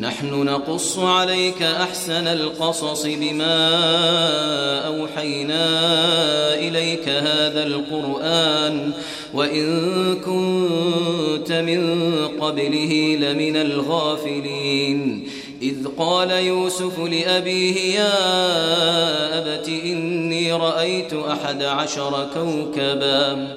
نحن نقص عليك أحسن القصص بما أوحينا إليك هذا القرآن وإن كنت من قبله لمن الغافلين. إذ قال يوسف لأبيه يا أبت إني رأيت أحد عشر كوكباً.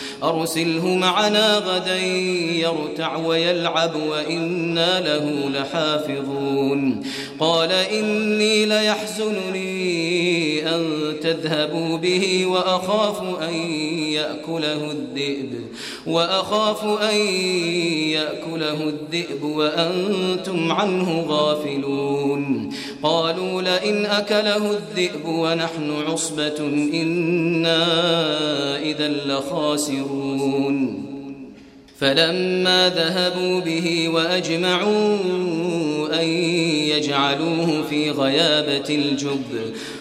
أرسله معنا غدا يرتع ويلعب وإنا له لحافظون. قال إني ليحزنني أن تذهبوا به وأخاف أن يأكله الذئب. وأخاف أن يأكله الذئب وأنتم عنه غافلون. قالوا لئن أكله الذئب ونحن عصبة إنا إذا لخاسرون. فلما ذهبوا به وأجمعوا أن يجعلوه في غيابة الجب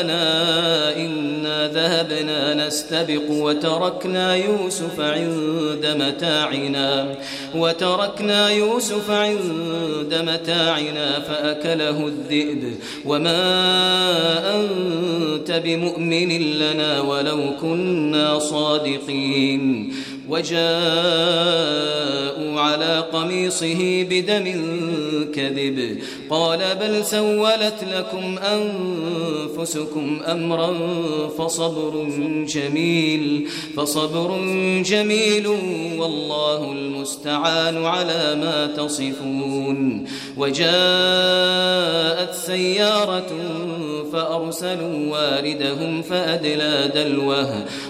أبانا إنا ذهبنا نستبق وتركنا يوسف عند متاعنا وتركنا يوسف عند متاعنا فأكله الذئب. وما أنت بمؤمن لنا ولو كنا صادقين. وجاءوا على قميصه بدم كذب. قال بل سولت لكم أنفسكم أمرا فصبر جميل فصبر جميل والله المستعان على ما تصفون. وجاءت سيارة فأرسلوا واردهم فأدلى دلوه.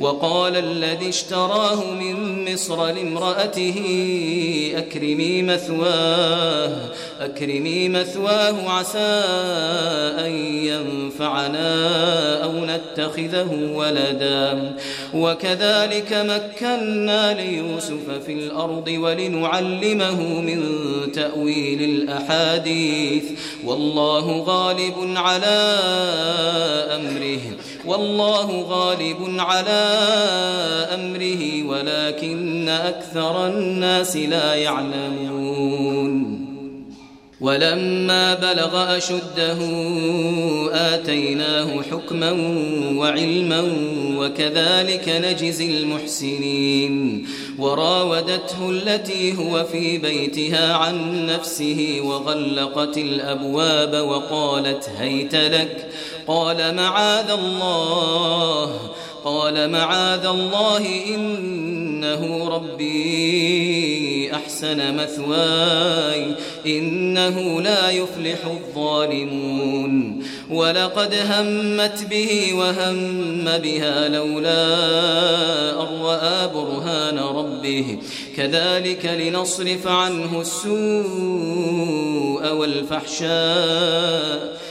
وقال الذي اشتراه من مصر لامرأته أكرمي مثواه أكرمي مثواه عسى أن ينفعنا أو نتخذه ولدا. وكذلك مكنا ليوسف في الأرض ولنعلمه من تأويل الأحاديث. والله غالب على أمره. والله غالب على أمره ولكن أكثر الناس لا يعلمون. ولما بلغ أشده آتيناه حكما وعلما وكذلك نجزي المحسنين. وراودته التي هو في بيتها عن نفسه وغلقت الأبواب وقالت هيت لك قال معاذ الله قال معاذ الله إنه ربي أحسن مثواي إنه لا يفلح الظالمون. ولقد همت به وهم بها لولا رأى برهان ربه. كذلك لنصرف عنه السوء والفحشاء.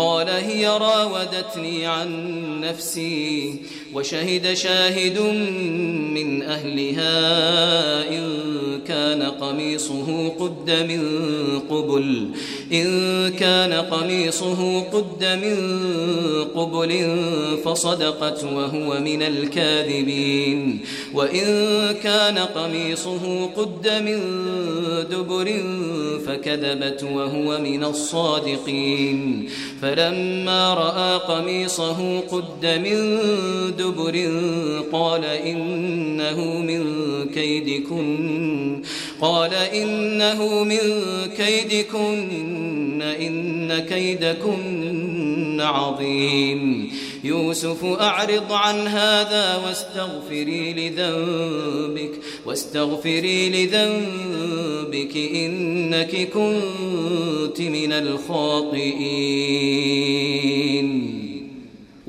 قال هي راودتني عن نفسي. وشهد شاهد من أهلها إن كان قميصه قد من قبل إن كان قميصه قد من قبل فصدقت وهو من الكاذبين وإن كان قميصه قد من دبر فكذبت وهو من الصادقين. فلما رأى قميصه قد من دبر قال إنه من كيدكن قال إنه من كيدكن إن كيدكن عظيم يوسف أعرض عن هذا واستغفري لذنبك واستغفري لذنبك إنك كنت من الخاطئين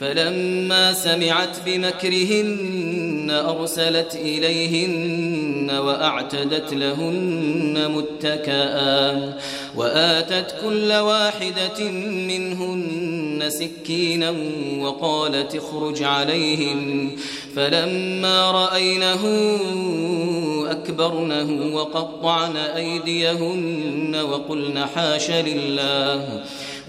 فلما سمعت بمكرهن أرسلت إليهن وأعتدت لهن متكآ وآتت كل واحدة منهن سكينا وقالت اخرج عليهم فلما رأينه أكبرنه وقطعن أيديهن وقلن حاش لله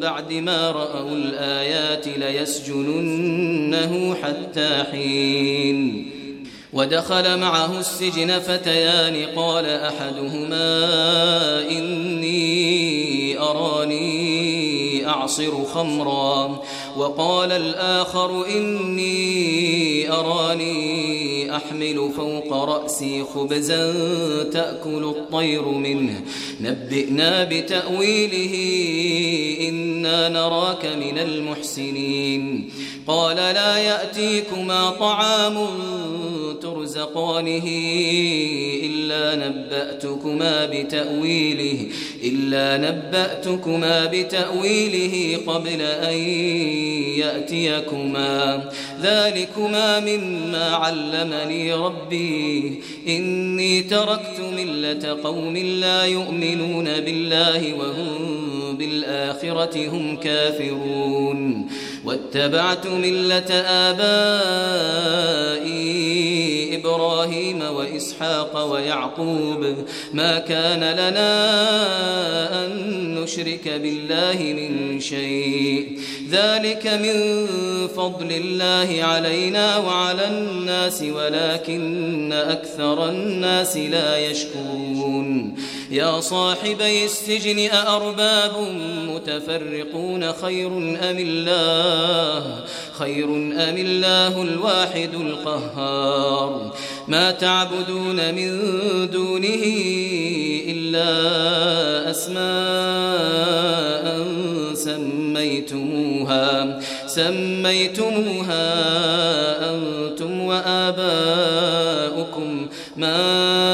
بعد ما رأوا الآيات ليسجننه حتى حين. ودخل معه السجن فتيان قال أحدهما إني أراني أعصر خمرا. وقال الآخر إني أراني أحمل فوق رأسي خبزا تأكل الطير منه. نبئنا بتأويله إنا نراك من المحسنين. قال لا يأتيكما طعام ترزقانه إلا نبأتكما بتأويله إلا نبأتكما بتأويله قبل أن يأتيكما. ذلكما مما علمني ربي. إني تركت ملة قوم لا يؤمنون بالله وهم بالآخرة هم كافرون. واتبعت ملة آبائي إبراهيم وإسحاق ويعقوب. ما كان لنا أن نشرك بالله من شيء. ذلك من فضل الله علينا وعلى الناس ولكن أكثر الناس لا يشكرون. يا صاحبي السجن أأرباب متفرقون خير أم الله؟ خير أم الله الواحد القهار. ما تعبدون من دونه إلا أسماء سميتموها. سميتموها أنتم وآباؤكم. ما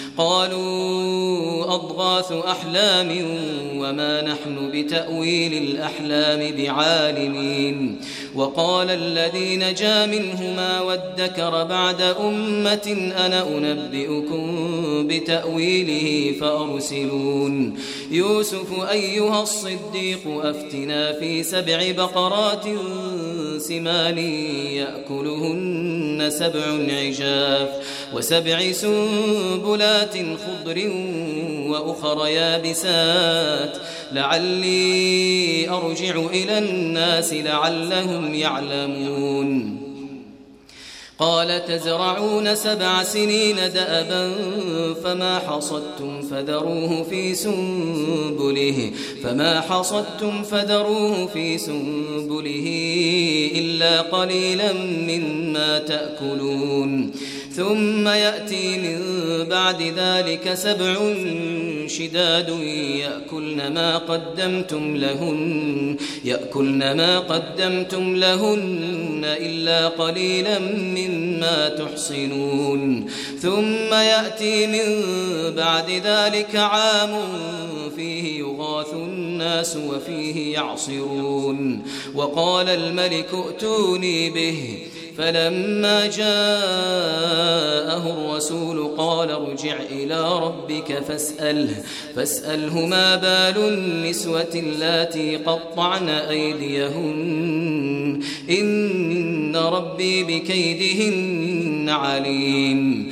قالوا أضغاث أحلام وما نحن بتأويل الأحلام بعالمين وقال الذي نجا منهما وادكر بعد أمة أنا أنبئكم بتأويله فأرسلون يوسف أيها الصديق أفتنا في سبع بقرات سمان يأكلهن سبع عجاف وسبع سنبلات خضر وأخر يابسات. لعلي أرجع إلى الناس لعلهم يعلمون. قال تزرعون سبع سنين دأبا فما حصدتم فذروه في سنبله فما حصدتم فذروه في سنبله إلا قليلا مما تأكلون. ثم يأتي من بعد ذلك سبع شداد يأكلن ما قدمتم لهن يأكلن ما قدمتم لهن إلا قليلا مما تحصنون. ثم يأتي من بعد ذلك عام فيه يغاث الناس وفيه يعصرون. وقال الملك ائتوني به فلما جاءه الرسول قال ارجع إلى ربك فاسأله فاسأله ما بال النسوة اللاتي قطعن أيديهن؟ إن ربي بكيدهن عليم.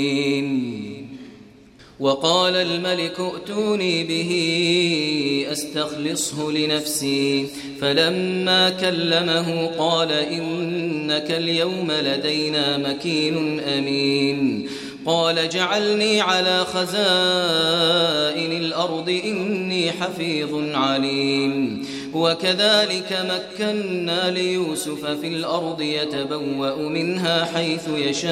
وقال الملك ائتوني به أستخلصه لنفسي. فلما كلمه قال إنك اليوم لدينا مكين أمين. قال جعلني على خزائن الأرض إني حفيظ عليم. وكذلك مكنا ليوسف في الأرض يتبوأ منها حيث يشاء.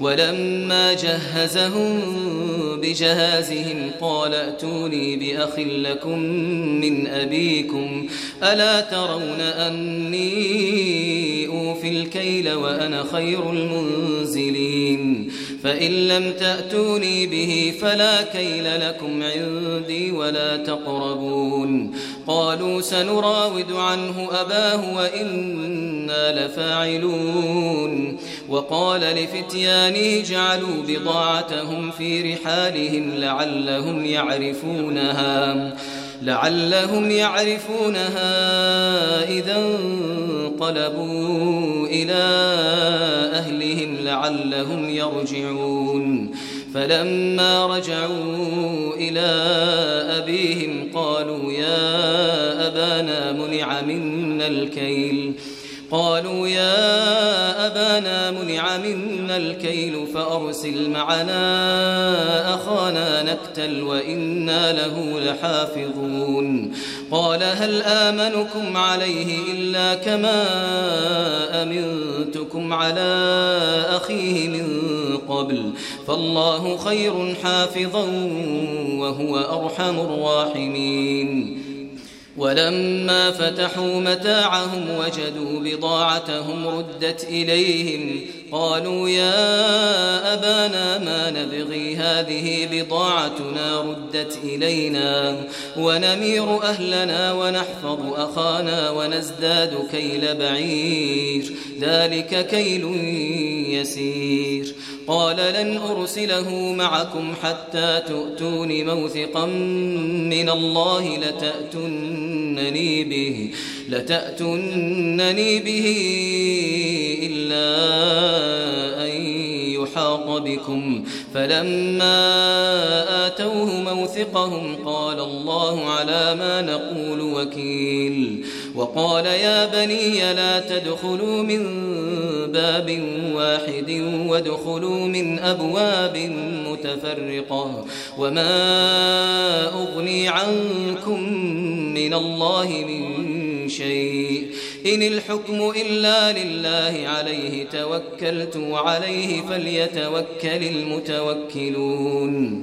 ولما جهزهم بجهازهم قال ائتوني بأخ لكم من أبيكم ألا ترون أني أوفي الكيل وأنا خير المنزلين فإن لم تأتوني به فلا كيل لكم عندي ولا تقربون قالوا سنراود عنه أباه وإنا لفاعلون وقال لفتيانه جعلوا بضاعتهم في رحالهم لعلهم يعرفونها لعلهم يعرفونها إذا انقلبوا إلى أهلهم لعلهم يرجعون. فلما رجعوا إلى أبيهم قالوا يا أبانا منع منا الكيل. قالوا يا أبانا منع منا الكيل فأرسل معنا أخانا نكتل وإنا له لحافظون. قال هل آمنكم عليه إلا كما أمنتكم على أخيه من قبل؟ فالله خير حافظا وهو أرحم الراحمين. ولما فتحوا متاعهم وجدوا بضاعتهم ردت إليهم قالوا يا أبانا ما نبغي هذه بضاعتنا ردت إلينا ونمير أهلنا ونحفظ أخانا ونزداد كيل بعير ذلك كيل يسير قال لن أرسله معكم حتى تؤتون موثقا من الله لتأتنني به لتأتنني به إلا أن يحاط بكم. فلما آتوه موثقهم قال الله على ما نقول وكيل. وقال يا بني لا تدخلوا من باب واحد وادخلوا من أبواب متفرقة. وما أغني عنكم من الله من شيء. إن الحكم إلا لله عليه توكلت وعليه فليتوكل المتوكلون.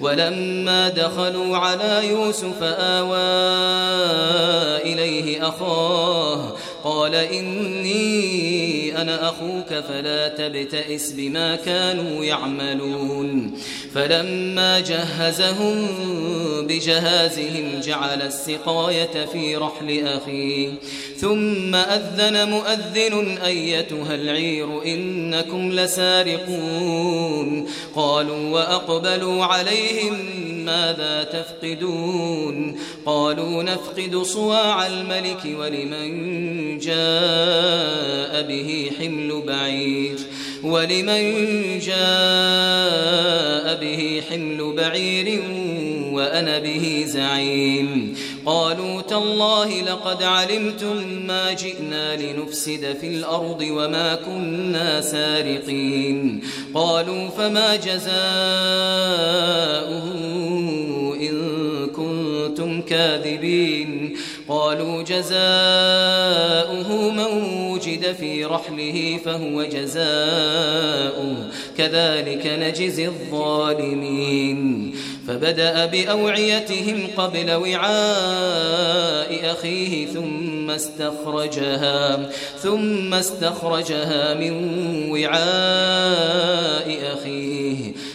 ولما دخلوا على يوسف آوى إليه أخاه قال إني أنا أخوك فلا تبتئس بما كانوا يعملون. فلما جهزهم بجهازهم جعل السقاية في رحل أخيه. ثم أذن مؤذن أيتها العير إنكم لسارقون. قالوا وأقبلوا عليهم ماذا تفقدون؟ قالوا نفقد صواع الملك ولمن جاء به حمل بعير ولمن جاء به حمل بعير وأنا به زعيم قالوا تالله لقد علمتم ما جئنا لنفسد في الأرض وما كنا سارقين قالوا فما جزاؤه إن كنتم كاذبين قالوا جزاؤه من وجد في رحله فهو جزاؤه كذلك نجزي الظالمين. فبدأ بأوعيتهم قبل وعاء أخيه ثم استخرجها ثم استخرجها من وعاء أخيه.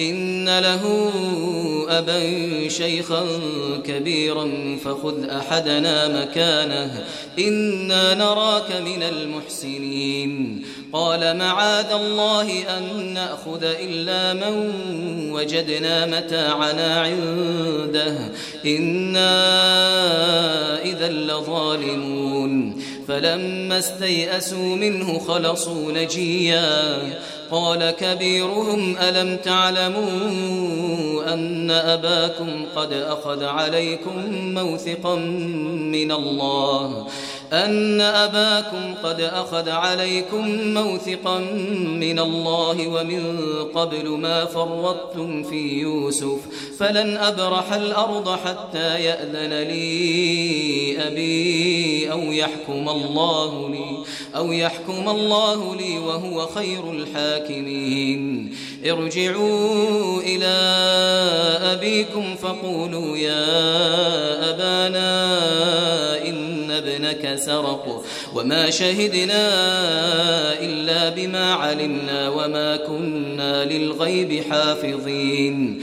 إن له أبا شيخا كبيرا فخذ أحدنا مكانه إنا نراك من المحسنين. قال معاذ الله أن نأخذ إلا من وجدنا متاعنا عنده إنا إذا لظالمون. فلما استيئسوا منه خلصوا نجيا. قال كبيرهم ألم تعلموا أن أباكم قد أخذ عليكم موثقا من الله أن أباكم قد أخذ عليكم موثقا من الله ومن قبل ما فرطتم في يوسف فلن أبرح الأرض حتى يأذن لي أبي أو يحكم الله لي أو يحكم الله لي وهو خير الحاكمين. ارجعوا إلى أبيكم فقولوا يا أبانا إن ابنك سرق. وما شهدنا إلا بما علمنا وما كنا للغيب حافظين.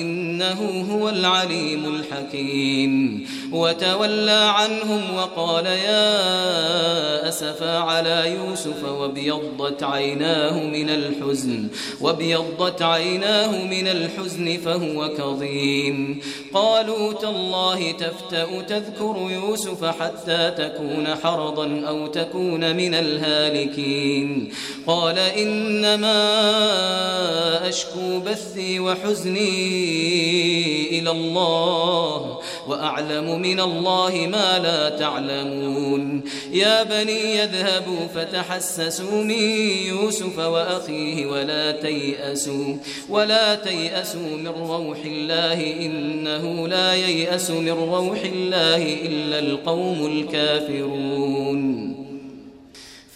إنه هو العليم الحكيم. وتولى عنهم وقال يا أسفا على يوسف وابيضت عيناه من الحزن وابيضت عيناه من الحزن فهو كظيم. قالوا تالله تفتأ تذكر يوسف حتى تكون حرضا أو تكون من الهالكين. قال إنما أشكو بثي وحزني إلى الله وأعلم من الله ما لا تعلمون. يا بني يذهبوا فتحسسوا من يوسف وأخيه ولا تيأسوا ولا تيأسوا من روح الله إنه لا ييأس من روح الله إلا القوم الكافرون.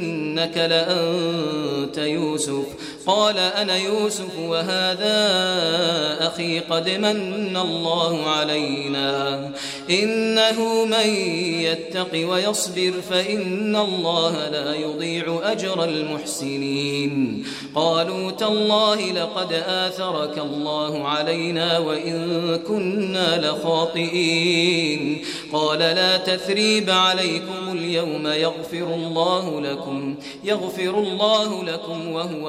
أئنك لأنت يوسف. قال أنا يوسف وهذا أخي قد من الله علينا. إنه من يتق ويصبر فإن الله لا يضيع أجر المحسنين. قالوا تالله لقد آثرك الله علينا وإن كنا لخاطئين. قال لا تثريب عليكم اليوم يغفر الله لكم يغفر الله لكم وهو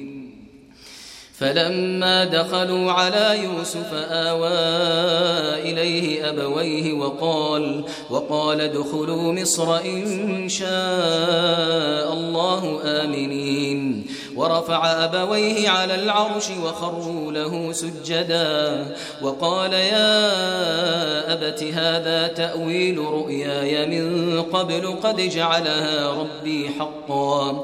فلما دخلوا على يوسف آوى إليه أبويه وقال وقال ادخلوا مصر إن شاء الله آمنين. ورفع أبويه على العرش وخروا له سجدا. وقال يا أبت هذا تأويل رؤياي من قبل قد جعلها ربي حقا.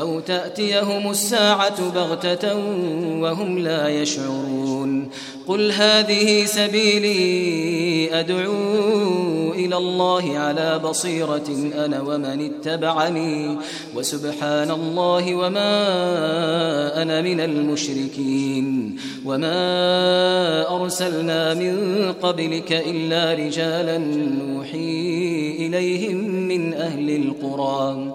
أو تأتيهم الساعة بغتة وهم لا يشعرون. قل هذه سبيلي أدعو إلى الله على بصيرة أنا ومن اتبعني وسبحان الله وما أنا من المشركين وما أرسلنا من قبلك إلا رجالا نوحي إليهم من أهل القرى.